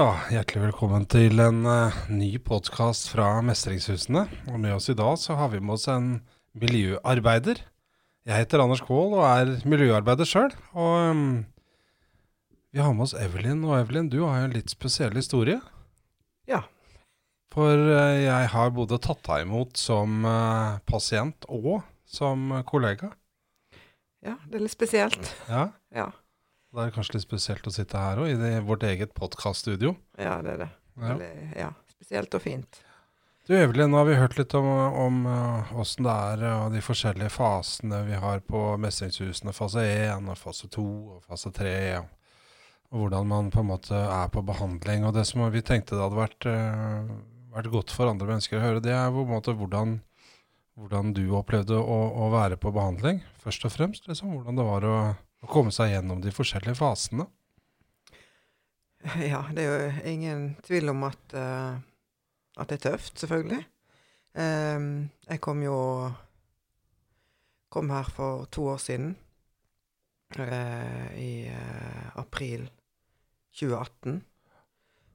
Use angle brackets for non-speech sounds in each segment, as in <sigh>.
Ja, hjertelig velkommen til en uh, ny podkast fra Mestringshusene. Og med oss i dag så har vi med oss en miljøarbeider. Jeg heter Anders Kvål og er miljøarbeider sjøl. Og um, vi har med oss Evelyn. Og Evelyn, du har jo en litt spesiell historie. Ja. For uh, jeg har både tatt deg imot som uh, pasient og som kollega. Ja, det er litt spesielt. Ja, Ja, Da er kanskje litt spesielt å sitte her òg, i det, vårt eget podkaststudio. ja det er det. Ja. Veldig, ja, spesielt og fint. Du Evelyn, nå har vi hørt litt om, uh, åssen det er og de forskjellige fasene vi har på mestringshusene. Fase 1 og fase 2 og fase 3. Og, hvordan man på en måte er på behandling. Og det som vi tenkte det hadde vært, uh, vært godt for andre mennesker å høre, det er på en måte hvordan, hvordan du opplevde å, å være på behandling. Først og fremst. Liksom, hvordan det var å, å komme seg gjennom de forskjellige fasene. Ja, det er jo ingen tvil om at, uh, at det er tøft, selvfølgelig. Um, jeg kom jo Kom her for to år siden. Uh, I uh, april 2018.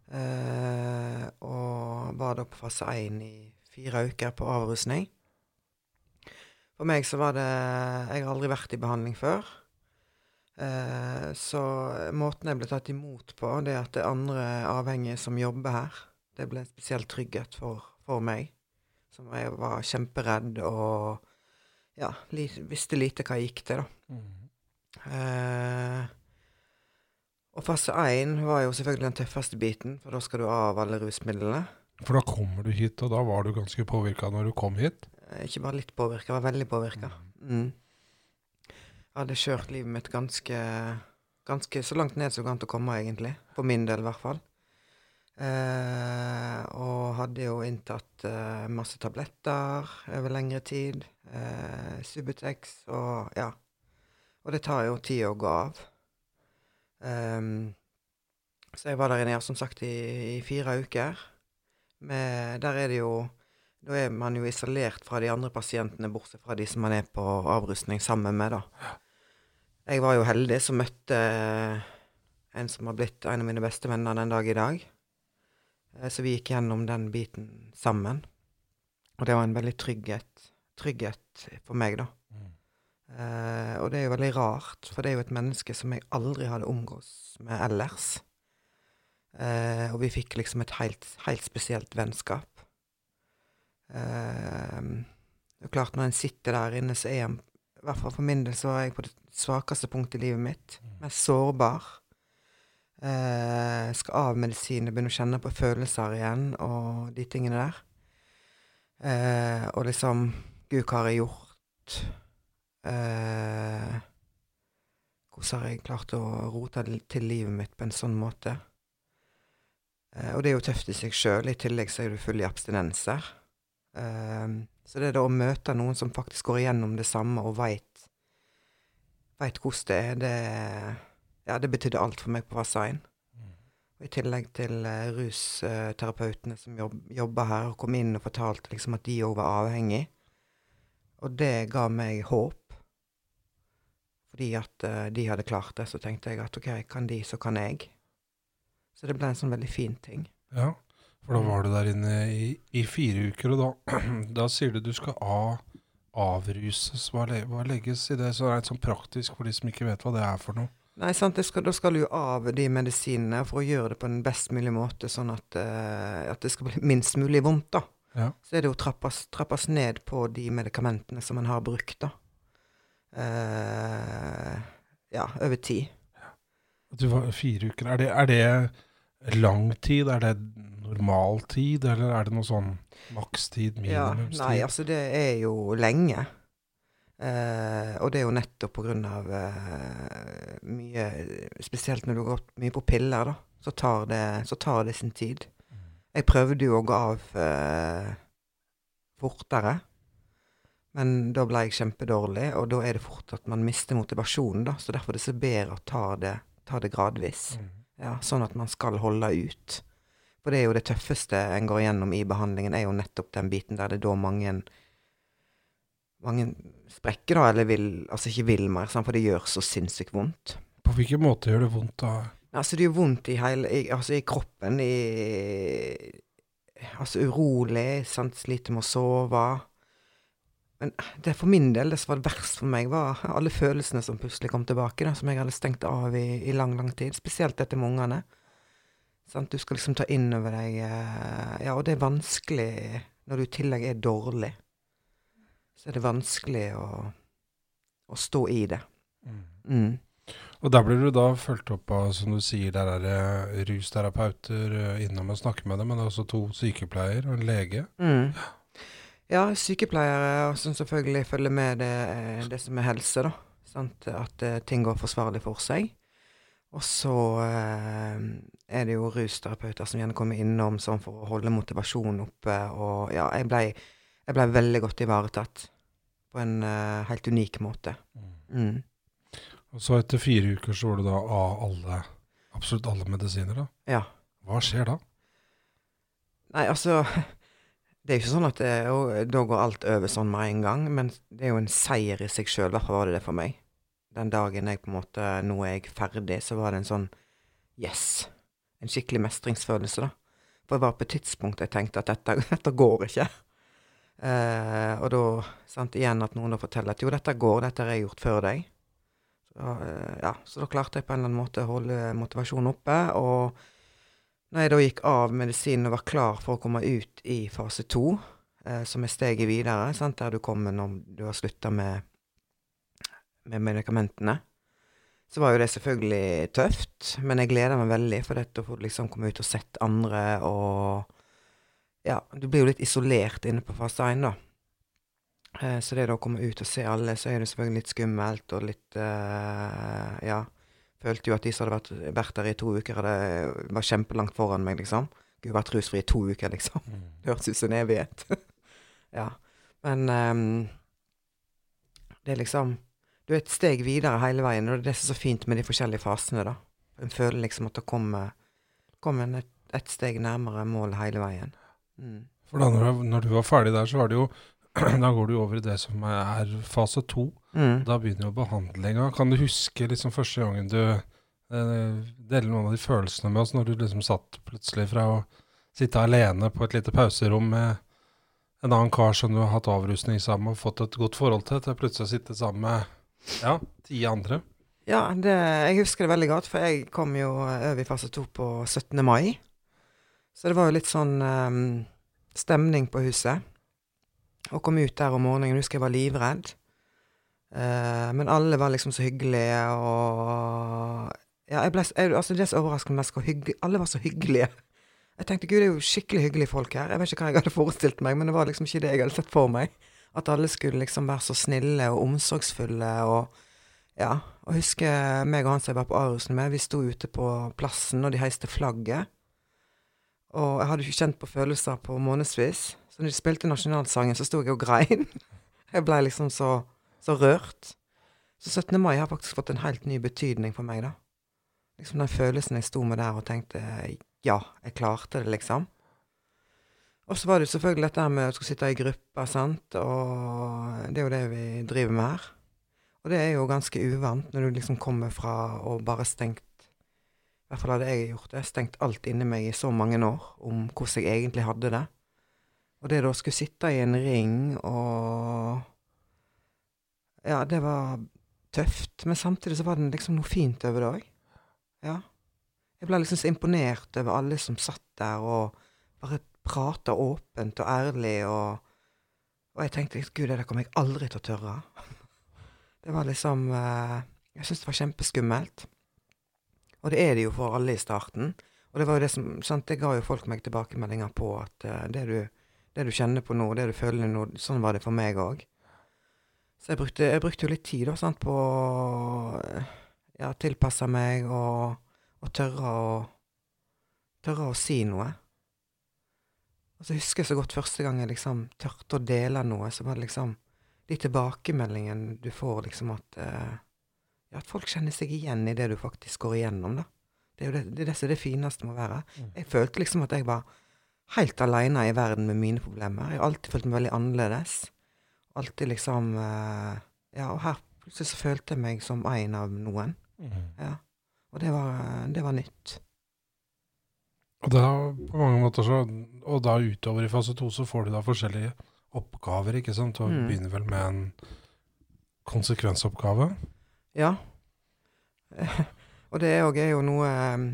Uh, og var da på fase 1 i fire uker på avrusning. For meg så var det Jeg har aldri vært i behandling før. Eh, så måten jeg ble tatt imot på, det at det er andre avhengige som jobber her, det ble en spesiell trygghet for, for meg. Som jeg var kjemperedd og ja, li, visste lite hva jeg gikk til, da. Eh, og fase 1 var jo selvfølgelig den tøffeste biten, for da skal du av alle rusmidlene. For da kommer du hit, og da var du ganske påvirka når du kom hit. Eh, Ikke bare litt påvirka, jeg var veldig påvirka. Mm. Jeg hadde kjørt livet mitt ganske, ganske så langt ned som det går å komme, egentlig. For min del, i hvert fall. Eh, og hadde jo inntatt eh, masse tabletter over lengre tid. Eh, Subutex og ja. Og det tar jo tid å gå av. Um, så jeg var der inne, ja, som sagt, i, i fire uker. Med, der er det jo da er man jo isolert fra de andre pasientene, bortsett fra de som man er på avrustning sammen med, da. Jeg var jo heldig som møtte en som har blitt en av mine beste venner den dag i dag. Eh, Så vi gikk gjennom den biten sammen. Og det var en veldig trygghet, trygghet for meg, da. Eh, og det er jo veldig rart, for det er jo et menneske som jeg aldri hadde omgås med ellers. Eh, og vi fikk liksom et helt, helt spesielt vennskap. Eh, det er klart, når en sitter der inne, så er en I hvert fall for min del så var jeg på det svakeste punkt i livet mitt. Mest sårbar. Eh, skal av medisiner, begynne å kjenne på følelser igjen, og de tingene der. Eh, og liksom Gud, hva har jeg gjort? Eh, hvordan har jeg klart å rote til livet mitt på en sånn måte? Eh, og det er jo tøft i seg sjøl. I tillegg så er du full i abstinenser. Eh, så det er da å møte noen som faktisk går igjennom det samme og veit Veit hvordan det er, det Ja, det betydde alt for meg på Vasain. Og I tillegg til uh, rusterapeutene som jobb, jobba her, og kom inn og fortalte liksom at de òg var avhengig. Og det ga meg håp. Fordi at uh, de hadde klart det, så tenkte jeg at OK, kan de, så kan jeg. Så det ble en sånn veldig fin ting. Ja, for da var du der inne i, i fire uker, og da, <clears throat> da sier du du skal av, avruses. Hva, le- hva legges i det? Så det er sånn praktisk for de som ikke vet hva det er for noe. Nei, sant, det skal, da skal du jo av de medisinene for å gjøre det på en best mulig måte, sånn at, uh, at det skal bli minst mulig vondt, da. Ja. Så er det jo trappes, trappes ned på de medikamentene som en har brukt, da. Uh, ja, over tid. Ja. Du var fire uker. Er det, er det lang tid? Er det normal tid, eller er det noe sånn makstid, Ja, minimumstid? nei, altså det er jo lenge. Eh, og det er jo nettopp på grunn av eh, mye Spesielt når du har gått mye på piller, da. Så tar det, så tar det sin tid. Jeg prøvde jo å gå av eh, fortere. Men da ble jeg kjempedårlig, og da er det fort at man mister motivasjonen, da. Så derfor er det så bedre å ta det, ta det gradvis. Mm. Ja, sånn at man skal holde ut. For det er jo det tøffeste en går gjennom i behandlingen, er jo nettopp den biten der det er da mange mange sprekker, da, eller vil, altså ikke vil mer, sant? for det gjør så sinnssykt vondt. På hvilken måte gjør det vondt da? Altså, det gjør vondt i hele i, Altså, i kroppen. I Altså, urolig, sant, sliter med å sove. Men det for min del, det som var verst for meg, var alle følelsene som plutselig kom tilbake, da, som jeg hadde stengt av i, i lang, lang tid. Spesielt dette med ungene. Sant? Du skal liksom ta inn over deg eh, Ja, og det er vanskelig når du i tillegg er dårlig. Så er det vanskelig å, å stå i det. Mm. Og der blir du da fulgt opp av, som du sier, der er det rusterapeuter eh, innom og snakker med dem, men det er også to sykepleier og en lege. Mm. Ja, sykepleiere som selvfølgelig følger med det, eh, det som er helse, da. Sant? At eh, ting går forsvarlig for seg. Og så eh, er det jo rusterapeuter som gjerne kommer innom sånn for å holde motivasjonen oppe. Og ja, jeg blei ble veldig godt ivaretatt på en uh, helt unik måte. Mm. Og så etter fire uker så var du da av alle, absolutt alle medisiner, da. Ja. Hva skjer da? Nei, altså <laughs> Det er jo ikke sånn at det, og, da går alt over sånn med en gang, men det er jo en seier i seg sjøl. I hvert fall var det det for meg. Den dagen jeg på en måte Nå er jeg ferdig, så var det en sånn yes. En skikkelig mestringsfølelse, da. For det var på et tidspunkt jeg tenkte at dette, <laughs> dette går ikke. Eh, og da, sant, igjen at noen da forteller at jo, dette går, dette har jeg gjort før deg. Så, eh, ja, så da klarte jeg på en eller annen måte å holde motivasjonen oppe. Og når jeg da gikk av medisinen og var klar for å komme ut i fase to, eh, som er steget videre, sant, der du kommer når du har slutta med, med medikamentene, så var jo det selvfølgelig tøft. Men jeg gleder meg veldig for dette å få liksom komme ut og sett andre og Ja, du blir jo litt isolert inne på fast 1, da. Eh, så det da å komme ut og se alle, så er det selvfølgelig litt skummelt og litt eh, Ja. Følte jo at de som hadde vært, vært der i to uker, hadde, var kjempelangt foran meg, liksom. Gud, vært rusfri i to uker, liksom. <laughs> Det hørtes ut som en evighet. <laughs> ja. Men um, det er liksom Du er et steg videre hele veien, og det er det som er så fint med de forskjellige fasene, da. En føler liksom at det kommer, kommer et, et steg nærmere målet hele veien. Mm. For da når, du- når du var ferdig der, så var det jo <clears throat> Da går du over i det som er fase to. Mm. Da begynner jo behandlinga. Kan du huske liksom første gangen du eh, deler noen av de følelsene med oss, når du liksom satt plutselig fra å sitte alene på et lite pauserom med en annen kar som du har hatt avrusning sammen med og fått et godt forhold til, til plutselig å sitte sammen med ja, ti andre? Ja, det, jeg husker det veldig godt, for jeg kom jo over i fase to på 17. mai. Så det var jo litt sånn um, stemning på huset. Å komme ut der om morgenen, jeg husker jeg var livredd. Uh, men alle var liksom så hyggelige, og Ja, jeg ble, jeg, altså det som overrasket meg mest, hvor hyggelig Alle var så hyggelige. Jeg tenkte gud, det er jo skikkelig hyggelige folk her. Jeg vet ikke hva jeg hadde forestilt meg, men det var liksom ikke det jeg hadde sett for meg. At alle skulle liksom være så snille og omsorgsfulle og ja. Og husker meg og han som jeg var på Arusen med, vi sto ute på plassen, og de heiste flagget. Og jeg hadde ikke kjent på følelser på månedsvis. Så når de spilte nasjonalsangen, så sto jeg og grein. <laughs> Jeg blei liksom så, så rørt. Så 17. mai har faktisk fått en helt ny betydning for meg, da. Liksom den følelsen jeg sto med der og tenkte ja, jeg klarte det, liksom. Og så var det selvfølgelig dette med å skulle sitte i grupper, sant, og det er jo det vi driver med her. Og det er jo ganske uvant når du liksom kommer fra å bare stengt I hvert fall hadde jeg gjort det. Stengt alt inni meg i så mange år om hvordan jeg egentlig hadde det. Og det da skulle sitte i en ring og Ja, det var tøft. Men samtidig så var det liksom noe fint over det òg. Ja. Jeg ble liksom så imponert over alle som satt der og bare prata åpent og ærlig og Og jeg tenkte gud, det kommer jeg aldri til å tørre. <laughs> Det var liksom eh, Jeg syntes det var kjempeskummelt. Og det er det jo for alle i starten. Og det var jo det som sant, Det ga jo folk meg tilbakemeldinger på at eh, det, du, det du kjenner på nå, det du føler nå, sånn var det for meg òg. Så jeg brukte, jeg brukte jo litt tid da, sant, på å ja, tilpasse meg og, og tørre å Tørre å si noe. Og så husker jeg så godt første gang jeg liksom tørte å dele noe, så var det liksom de tilbakemeldingene du får, liksom at uh, ja, at folk kjenner seg igjen i det du faktisk går igjennom, da. Det er jo det, det, er det som er det fineste med å være. Mm. Jeg følte liksom at jeg var helt aleine i verden med mine problemer. Jeg har alltid følt meg veldig annerledes. Alltid liksom uh, Ja, og her plutselig så følte jeg meg som en av noen. Ja. Og det var, det var nytt. Og da på mange måter så Og da utover i fase to så får du da forskjellige oppgaver, ikke sant? Og Mm. begynner vel med en konsekvensoppgave. Ja. <laughs> Og det òg er jo noe eh,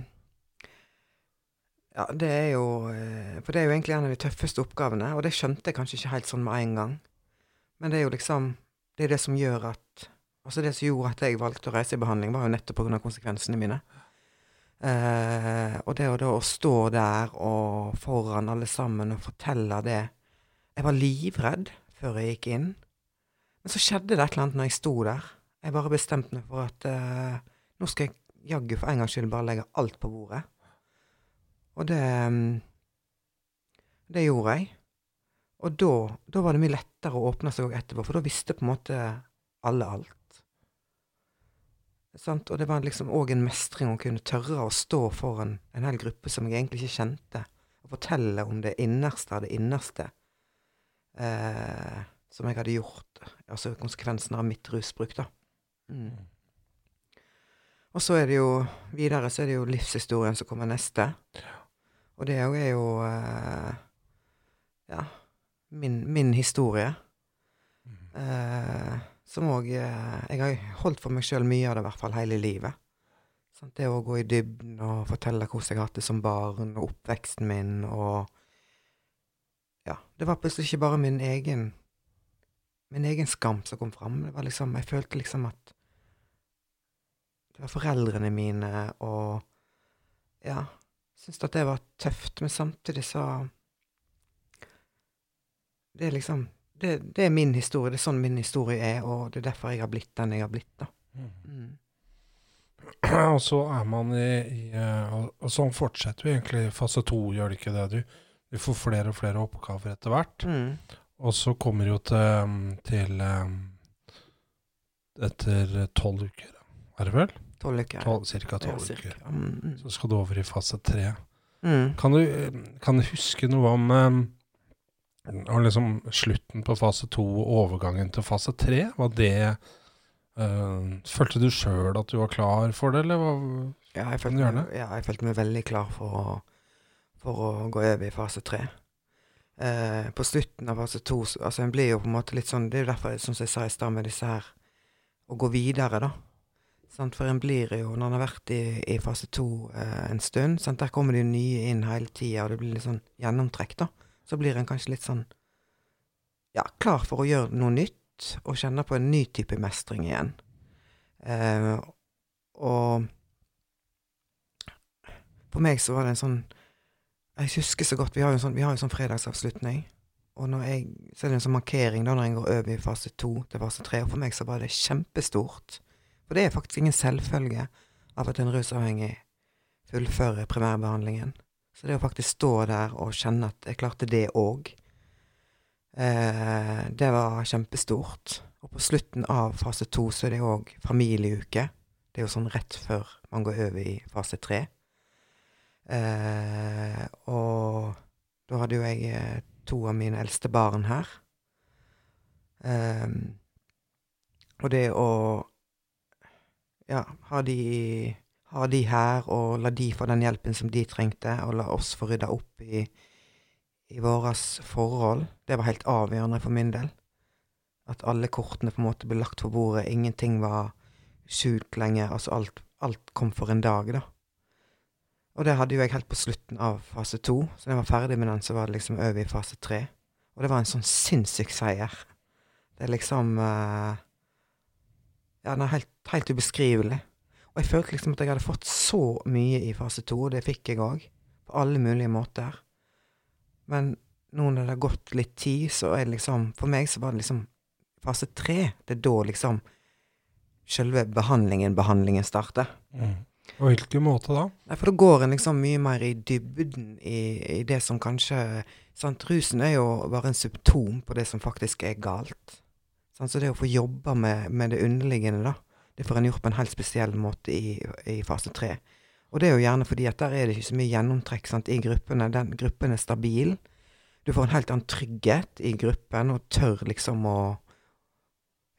Ja, det er jo eh, For det er jo egentlig en av de tøffeste oppgavene, og det skjønte jeg kanskje ikke helt sånn med en gang. Men det er jo liksom Det er det som gjør at Altså, det som gjorde at jeg valgte å reise i behandling, var jo nettopp pga. konsekvensene mine. Eh, og det å da stå der og foran alle sammen og fortelle det Jeg var livredd før jeg gikk inn. Men så skjedde det et eller annet når jeg sto der. Jeg bare bestemte meg for at eh, nå skal jeg jaggu for en gangs skyld bare legge alt på bordet. Og det Det gjorde jeg. Og da, da var det mye lettere å åpne seg òg etterpå, for da visste på en måte alle alt. Sant? Og det var liksom òg en mestring å kunne tørre å stå foran en hel gruppe som jeg egentlig ikke kjente, og fortelle om det innerste av det innerste eh, som jeg hadde gjort. Altså konsekvensen av mitt rusbruk, da. Mm. Og så er det jo videre så er det jo livshistorien som kommer neste. Og det òg er jo eh, ja, min, min historie. Eh, som òg eh, Jeg har holdt for meg sjøl mye av det, i hvert fall hele livet. Sånn, Det å gå i dybden og fortelle hvordan jeg har hatt det som barn, og oppveksten min, og Ja. Det var plutselig ikke bare min egen min egen skam som kom fram. Det var liksom, jeg følte liksom at det var foreldrene mine, og ja Syns at det var tøft, men samtidig så Det er liksom det, det, er min historie. Det er sånn min historie er, og det er derfor jeg har blitt den jeg har blitt, da. Mm. <clears throat> Og så er man i, i eh, og, sånn fortsetter jo egentlig fase to, gjør det ikke det? Du, du får flere og flere oppgaver etter hvert. Mm. Og så kommer jo til, til um, Etter tolv uker, er det vel? Tolv uker. Tolv, cirka Ja, tolv cirka. uker. Mm, mm. Så skal du over i fase tre. Mm. Kan du, eh, kan du huske noe om om liksom slutten på fase to og overgangen til fase tre? Var det eh, Følte du sjøl at du var klar for det, eller hva? Ja, jeg Kan følte, du gjøre meg, ja, jeg følte meg veldig klar for å, for å gå over i fase tre. Eh, på slutten av fase to altså en blir jo på en måte litt sånn Det er jo derfor, som jeg sa i stad, med disse her Å gå videre, da. Sant? For en blir jo, når en har vært i, i fase to eh, en stund sant? Der kommer det jo nye inn hele tida, og det blir litt sånn gjennomtrekk, da. Så blir en kanskje litt sånn Ja, klar for å gjøre noe nytt, og kjenne på en ny type mestring igjen. Eh, og for meg så var det en sånn Jeg husker så godt Vi har jo en sånn, jo en sånn fredagsavslutning. Og når jeg, så er det en sånn markering da når en går over i fase to til fase tre. Og for meg så var det kjempestort. For det er faktisk ingen selvfølge av at en rusavhengig fullfører primærbehandlingen. Så det å faktisk stå der og kjenne at jeg klarte det òg, eh, det var kjempestort. Og på slutten av fase to så er det òg familieuke. Det er jo sånn rett før man går over i fase tre. Eh, og da hadde jo jeg eh, to av mine eldste barn her. Ehm, og det å ja, ha de, ha de her, og la de få den hjelpen som de trengte, og la oss få rydda opp i, i våre forhold, det var helt avgjørende for min del. At alle kortene på en måte ble lagt på bordet, ingenting var skjult lenger. Altså alt, alt kom for en dag, da. Og det hadde jo jeg helt på slutten av fase to. Så når jeg var ferdig med den, så var det liksom over i fase tre. Og det var en sånn sinnssyk seier. Det er liksom eh, Ja, den er helt, helt ubeskrivelig. Og jeg følte liksom at jeg hadde fått så mye i fase to, og det fikk jeg òg. På alle mulige måter. Men nå når det har gått litt tid, så er det liksom For meg så var det liksom fase tre. Det er da liksom selve behandlingen, behandlingen starter. Og hvilken måte da? Nei, for da går en liksom mye mer i dybden i, i det som kanskje sant? Rusen er jo bare en symptom på det som faktisk er galt. Sant? Så det å få jobba med, med det underliggende, da, det får en gjort på en helt spesiell måte i, i fase tre. Og det er jo gjerne fordi at der er det ikke så mye gjennomtrekk sant, i gruppene. Den gruppen er stabil. Du får en helt annen trygghet i gruppen, og tør liksom å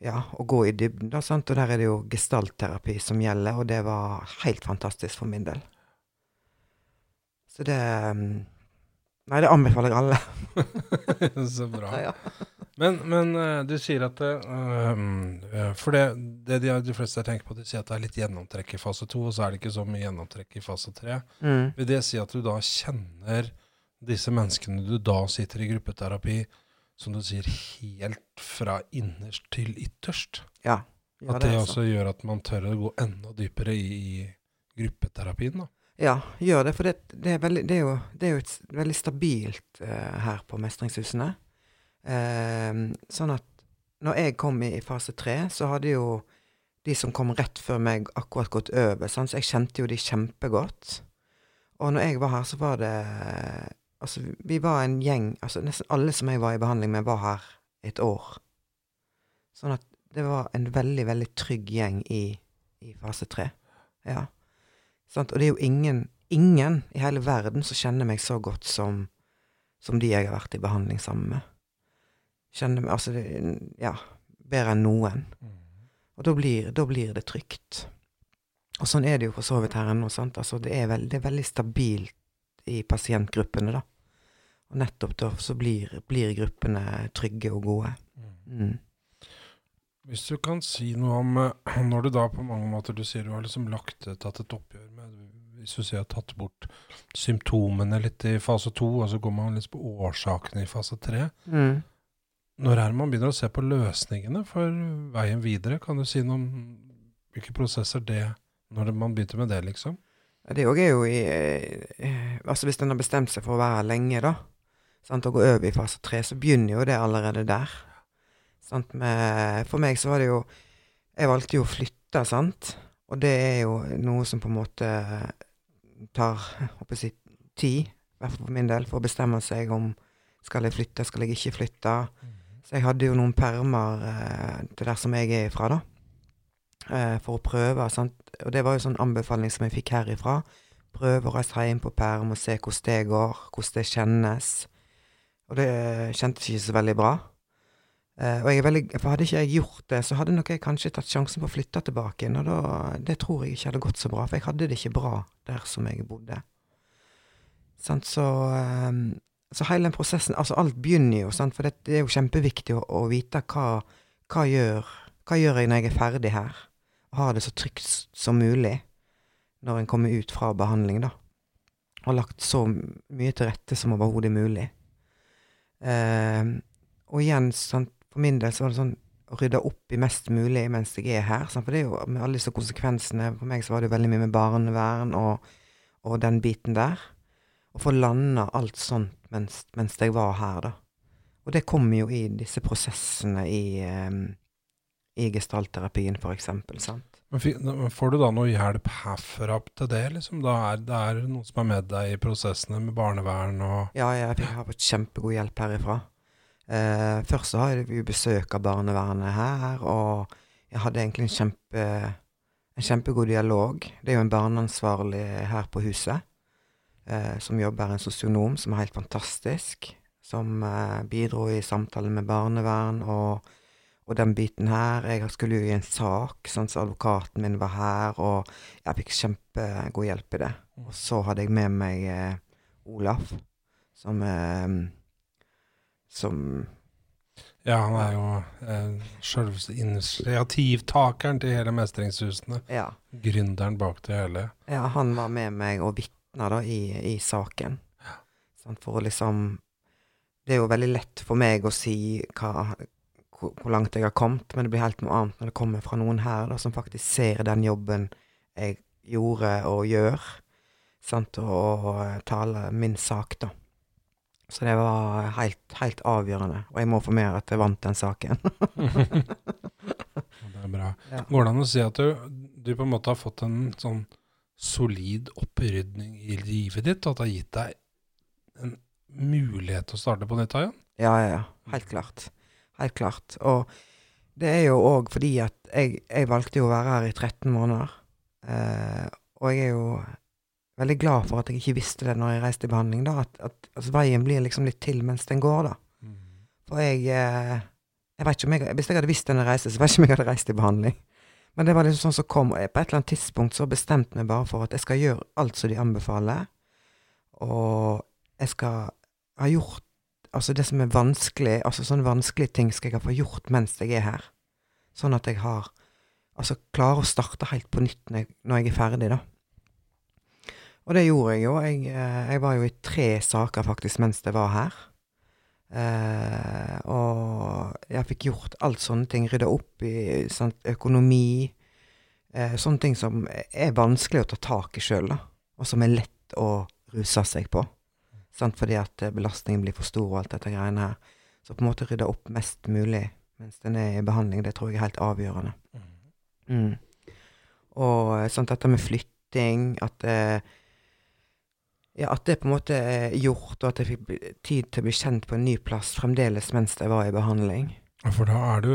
ja, å gå i dybden, da, sant? og der er det jo gestaltterapi som gjelder, og det var helt fantastisk for min del. Så det mm, Nei, det anbefaler jeg alle. <laughs> Så bra. Ja, ja. Men, men eh, du sier at det, eh, For det, det de, de fleste tenker på, de sier at det er litt gjennomtrekk i fase to, og så er det ikke så mye gjennomtrekk i fase tre. Mm. Vil det si at du da kjenner disse menneskene du da sitter i gruppeterapi, som du sier, helt fra innerst til ytterst? ja. Ja, At det er også sånn. gjør at man tør å gå enda dypere i, i gruppeterapien, da? Ja, gjør det. For det, det, er, veldig, det, er, jo, det er jo et veldig stabilt uh, her på Mestringshusene. Uh, sånn at når jeg kom i, i fase tre, så hadde jo de som kom rett før meg, akkurat gått over. Sånn, Så jeg kjente jo de kjempegodt. Og når jeg var her, så var det Altså, vi var en gjeng altså Nesten alle som jeg var i behandling med, var her et år. Sånn at det var en veldig, veldig trygg gjeng i, i fase tre. Ja. Sant? Og det er jo ingen, ingen i hele verden som kjenner meg så godt som, som de jeg har vært i behandling sammen med. Kjenner meg Altså, det, ja, bedre enn noen. Og da blir, da blir det trygt. Og sånn er det jo for så vidt her ennå, sant. Altså, det er, veld, det er veldig stabilt i pasientgruppene, da. Og nettopp da så blir, blir gruppene trygge og gode. Mm. Hvis du kan si noe om eh, <clears throat> når du da på mange måter Du sier du har liksom lagt tatt et oppgjør med Hvis du sier tatt bort symptomene litt i fase to, og så går man litt på årsakene i fase tre. Mm. Når er det man begynner å se på løsningene for veien videre? Kan du si noe om hvilke prosesser det Når man begynte med det, liksom? Det òg er jo i eh, Altså hvis en har bestemt seg for å være lenge, da, sant, og gå over i fase tre, så begynner jo det allerede der. Sant, med, for meg så var det jo Jeg valgte jo å flytte, sant, og det er jo noe som på en måte tar håper jeg, tid, i hvert fall for min del, for å bestemme seg om skal jeg flytte, skal jeg ikke flytte. Så jeg hadde jo noen permer eh, til der som jeg er ifra, da. Eh, for å prøve. Sant? Og det var jo sånn anbefaling som jeg fikk herifra. Prøve å reise hjem på perm og se hvordan det går, hvordan det kjennes. Og det kjentes ikke så veldig bra. Eh, og jeg er veldig, for hadde ikke jeg gjort det, så hadde nok jeg kanskje tatt sjansen på å flytte tilbake igjen. Og da, det tror jeg ikke hadde gått så bra, for jeg hadde det ikke bra der som jeg bodde. Sant, så, um, så hele den prosessen Altså, alt begynner jo, sant, for det, det er jo kjempeviktig å, å vite hva, hva, gjør, hva gjør jeg når jeg er ferdig her. Og har det så trygt som mulig når en kommer ut fra behandling, da. Og lagt så mye til rette som overhodet mulig. Uh, og igjen, sant, for min del så var det sånn å rydde opp i mest mulig mens jeg er her. Sant? For det er jo med alle disse konsekvensene For meg så var det jo veldig mye med barnevern og, og den biten der. Å få landa alt sånt mens, mens jeg var her, da. Og det kommer jo i disse prosessene i, eh, i gestaltterapien, for eksempel, sant. Men Får du da noe hjelp herfra til det? liksom? Da er det er noen som er med deg i prosessene med barnevern og Ja, jeg fikk- har fått kjempegod hjelp herifra. Eh, først så har vi besøk av barnevernet her, og jeg hadde egentlig en, kjempe, en kjempegod dialog. Det er jo en barneansvarlig her på huset, eh, som jobber, en sosionom, som er helt fantastisk. Som eh, bidro i samtalen med barnevern og, og den biten her. Jeg skulle jo i en sak, sånn så advokaten min var her, og jeg fikk kjempegod hjelp i det. Og så hadde jeg med meg eh, Olaf, som eh, Som Ja, han er jo eh, sjølveste initiativtakeren til hele Mestringshusene. Ja. Gründeren bak det hele. ja han var med meg og vitna da i, i saken. Sant, for å liksom Det er jo veldig lett for meg å si hva, hvor, hvor langt jeg har kommet, men det blir helt noe annet når det kommer fra noen her da, som faktisk ser den jobben jeg gjorde og gjør, sant, og, og taler min sak, da. Så det var helt, helt avgjørende. Og jeg må få med at jeg vant den saken. <laughs> Det er bra. Ja. Går det an å si at du, du på en måte har fått en sånn solid opprydning i livet ditt, og at det har gitt deg en mulighet til å starte på nytt igjen? Ja, ja, ja. Helt klart. Helt klart. Og det er jo òg fordi at jeg, jeg valgte jo å være her i 13 måneder. Eh, og jeg er jo veldig glad for at jeg ikke visste det når jeg reiste i behandling, da. At, at altså, veien blir liksom litt til mens den går, da. For jeg, eh, jeg vet ikke om jeg, Hvis jeg hadde visst den reiste, så vet ikke om jeg hadde reist i behandling. Men det var liksom sånn som kom. Og jeg, på et eller annet tidspunkt så bestemte jeg meg bare for at jeg skal gjøre alt som de anbefaler. Og jeg skal ha gjort Altså det som er vanskelig, altså sånne vanskelige ting skal jeg få gjort mens jeg er her. Sånn at jeg har Altså klarer å starte helt på nytt når jeg, når jeg er ferdig, da. Og det gjorde jeg jo. Jeg, eh, jeg var jo i tre saker faktisk mens jeg var her. Eh, og jeg fikk gjort alt sånne ting. Rydda opp i sant, økonomi. Eh, sånne ting som er vanskelig å ta tak i sjøl. Og som er lett å ruse seg på. Sant? Fordi at eh, belastningen blir for stor og alt dette greiene her. Så på en måte rydde opp mest mulig mens den er i behandling, det tror jeg er helt avgjørende. Mm. Og eh, sant, dette med flytting, at eh, ja, at det på en måte er gjort, og at jeg fikk tid til å bli kjent på en ny plass fremdeles mens jeg var i behandling. For da er du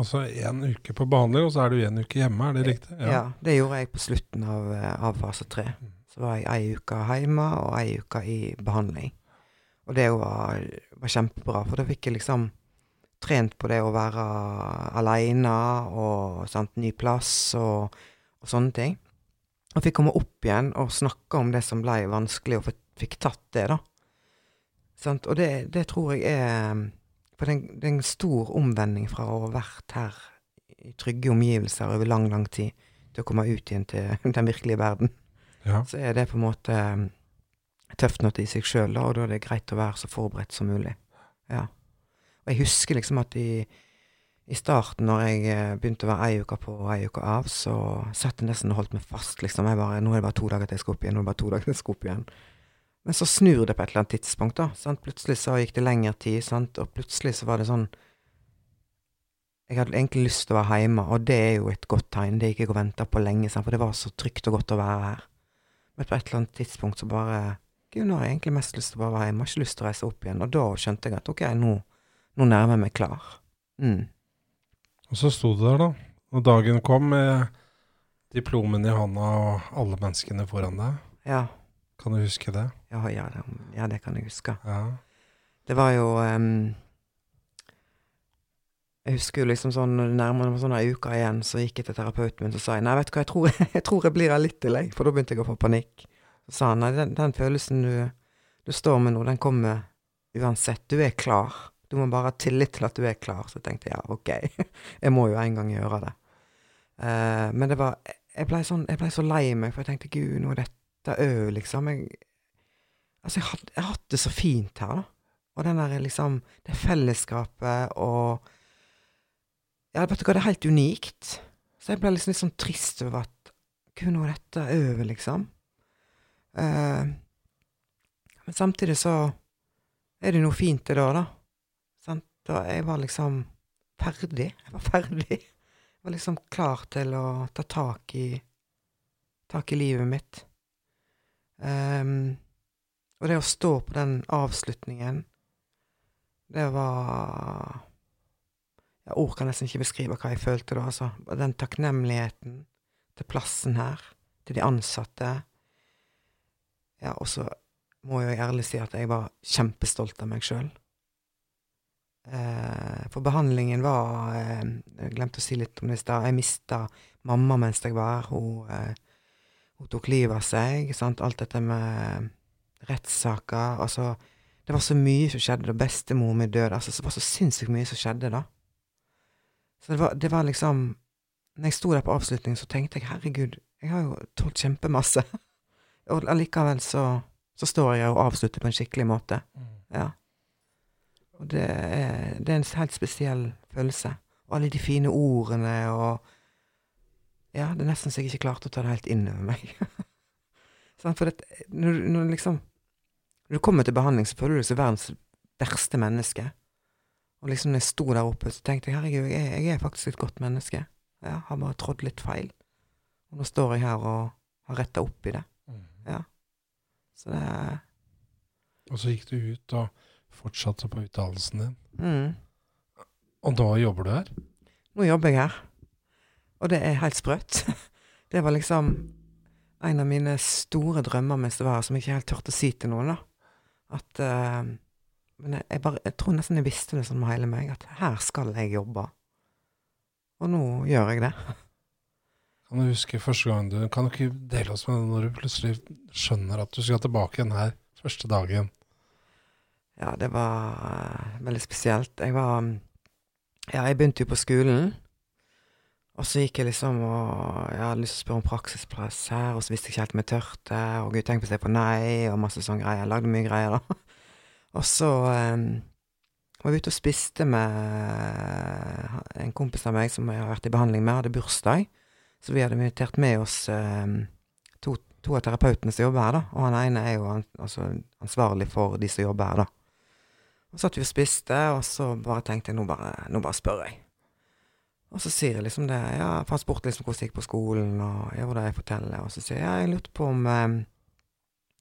altså en uke på behandling, og så er du en uke hjemme, er det riktig? Ja. det gjorde jeg på slutten av, eh, av fase tre. Mm. Så var jeg ei uke hjemme og ei uke i behandling. Og det var, var kjempebra, for da fikk jeg liksom trent på det å være aleine og sant, ny plass og, og sånne ting. Og fikk komme opp igjen og snakke om det som ble vanskelig, og fikk, tatt det, da. Sant? Og det, det tror jeg er For det det er en stor omvending fra å ha vært her i trygge omgivelser over lang, lang tid, til å komme ut igjen til <laughs> den virkelige verden. Ja. Så er det på en måte um, tøft nok i seg sjøl, og da er det greit å være så forberedt som mulig. Ja. Og jeg husker liksom at i, i starten, når jeg eh, begynte å være ei uke på og ei uke av, så satt jeg nesten og holdt meg fast, liksom. Jeg bare, nå er det bare to dager til jeg skal opp igjen, nå er det bare to dager til jeg skal opp igjen. Men så snur det på et eller annet tidspunkt, da. Sant? Plutselig så gikk det lengre tid, sant? og plutselig så var det sånn Jeg hadde egentlig lyst til å være hjemme, og det er jo et godt tegn. Det gikk jeg og venta på lenge, sant? for det var så trygt og godt å være her. Men på et eller annet tidspunkt så bare Gud, nå har jeg egentlig mest lyst til å bare være hjemme, har ikke lyst til å reise opp igjen. Og da skjønte jeg at ok, nå, nå nærmer jeg meg klar. Mm. Og så sto du der, da. Og dagen kom med diplomen i hånda og alle menneskene foran deg. Ja. Kan du huske det? Ja, ja, det, ja, det kan jeg huske. Ja. Det var jo um, Jeg husker jo liksom sånn når det nærmer meg sånn ei uke igjen, så gikk jeg til terapeuten min og sa jeg, nei, vet du hva, jeg tror <laughs> jeg, tror jeg blir her litt til, jeg. For da begynte jeg å få panikk. Så sa han nei, den, den følelsen du, du står med nå, den kommer uansett. Du er klar. Du må bare ha tillit til at du er klar. Så jeg tenkte ja, ok, <laughs> jeg må jo en gang gjøre det. Uh, men det var Jeg blei sånn, ble så lei meg, for jeg tenkte gud, nå er dette ø, liksom. Jeg, altså, jeg har, hatt det så fint her, da. Og den der liksom Det fellesskapet og Ja, vet du hva, det er helt unikt. Så jeg ble liksom litt sånn trist over at Gud, nå er dette over, liksom. Uh, men samtidig så er det noe fint det da, da. Da jeg var liksom ferdig. Jeg var ferdig. Jeg var liksom klar til å ta tak i Tak i livet mitt. Um, og det å stå på den avslutningen, det var Ord kan nesten ikke beskrive hva jeg følte da, altså. Den takknemligheten til plassen her, til de ansatte. Ja, og så må jeg ærlig si at jeg var kjempestolt av meg sjøl. Eh, for behandlingen var eh, Jeg glemte å si litt om det i stad. Jeg mista mamma mens jeg var her. Hun, eh, hun tok livet av seg. Sant? Alt dette med rettssaker. Altså, det var så mye som skjedde da bestemor min døde. Altså, det var så sinnssykt mye som skjedde da. Så det var, det var liksom Når jeg sto der på avslutningen, så tenkte jeg herregud, jeg har jo tålt kjempemasse. <laughs> Og allikevel så, så står jeg og avslutter på en skikkelig måte. Ja. Og det er, det er en helt spesiell følelse. Og alle de fine ordene og Ja, det er nesten så jeg ikke klarte å ta det helt inn over meg. <laughs> sånn, for det, når, når liksom Når du kommer til behandling, så føler du deg som verdens verste menneske. Og liksom når jeg sto der oppe, så tenkte jeg herregud, jeg jeg er faktisk et godt menneske. Jeg har bare trådd litt feil. Og nå står jeg her og har retta opp i det. Ja. Så det Og så gikk du ut og fortsatte på utdannelsen din. mm. Og da jobber du her? Nå jobber jeg her. Og det er helt sprøtt. <laughs> Det var liksom en av mine store drømmer mens det var her, som jeg ikke helt turte å si til noen, da. At uh, Men jeg, jeg, bare, jeg tror nesten jeg visste det sånn med hele meg, at her skal jeg jobbe. Og nå gjør jeg det. <laughs> Kan du huske første gang du Kan du ikke dele oss med det når du plutselig skjønner at du skal tilbake igjen her første dagen? Ja, det var eh, veldig spesielt. Jeg var Ja, jeg begynte jo på skolen. Og så gikk jeg liksom og Jeg hadde lyst til å spørre om praksisplass her, og så visste jeg ikke helt om jeg tørte, og gud, tenk hvis jeg får nei, og masse sånne greier. Jeg lagde mye greier, da. <laughs> Og så um, var vi ute og spiste med en kompis av meg som jeg har vært i behandling med, hadde bursdag. Så vi hadde invitert med oss um, to, to, av terapeutene som jobber her, da. Og han ene er jo altså, ansvarlig for de som jobber her, da. Og satt vi og spiste, og så bare tenkte jeg nå bare, nå bare spør jeg. Og så sier jeg liksom det, ja, for han spurte liksom hvordan det gikk på skolen, og ja, hvordan jeg forteller, og så sier jeg ja, jeg lurte på om um,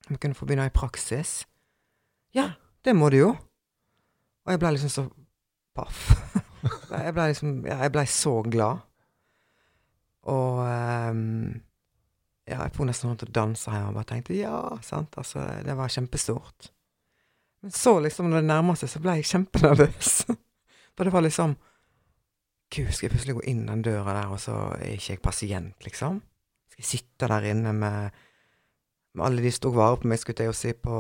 jeg kunne få begynne i praksis. Ja, det må du jo. Og jeg ble liksom så paff. <laughs> jeg ble liksom Ja, jeg ble så glad. Og um, ja, jeg får nesten rundt og danse her og bare tenkte ja, sant, altså, det var kjempestort. Men så, liksom, når det nærma seg, så ble jeg kjempenervøs. <laughs> For det var liksom Gud, skal jeg plutselig gå inn den døra der, og så er ikke jeg pasient, liksom? Skal jeg sitte der inne med, med alle de som tok vare på meg, skulle jeg jo si, på,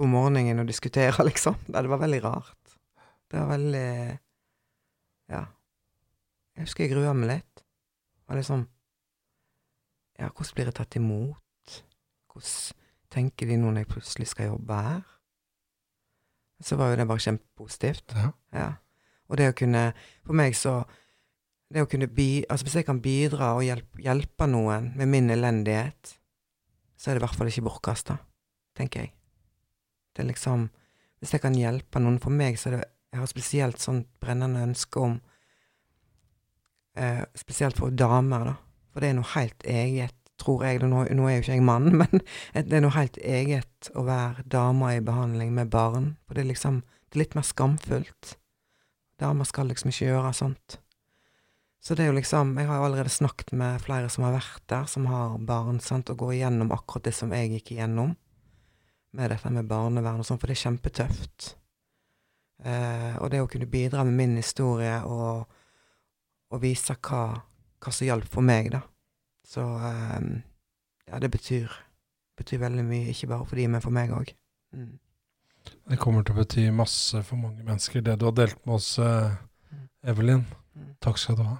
på morgenen og diskutere, <laughs> liksom? Det var veldig rart. Det var veldig Ja. Jeg husker jeg grua meg litt. Det var liksom Ja, hvordan blir jeg tatt imot? Hvordan tenker de nå når jeg plutselig skal jobbe her? Så var jo det bare kjempepositivt. Ja. ja. Og det å kunne For meg så Det å kunne bi... Altså hvis jeg kan bidra og hjelpe, hjelpe noen med min elendighet, så er det i hvert fall ikke bortkasta, tenker jeg. Det er liksom Hvis jeg kan hjelpe noen For meg så er det Jeg har spesielt sånn brennende ønske om eh, Spesielt for damer, da. For det er noe helt eget, tror jeg. Nå, nå er jo ikke jeg mann, <laughs> men det er noe helt eget å være dame i behandling med barn. For det er liksom Det er litt mer skamfullt. Damer skal liksom ikke gjøre sånt. Så det er jo liksom Jeg har jo allerede snakket med flere som har vært der, som har barn, sant, og går igjennom akkurat det som jeg gikk igjennom, med dette med barnevern og sånn, for det er kjempetøft. Eh, og det å kunne bidra med min historie og, og vise hva, hva som hjalp for meg, da. Så eh, ja, det betyr, betyr veldig mye, ikke bare for de, men for meg òg. Mm. Det kommer til å bety masse for mange mennesker, det du har delt med oss, eh, Evelyn. Takk skal du ha.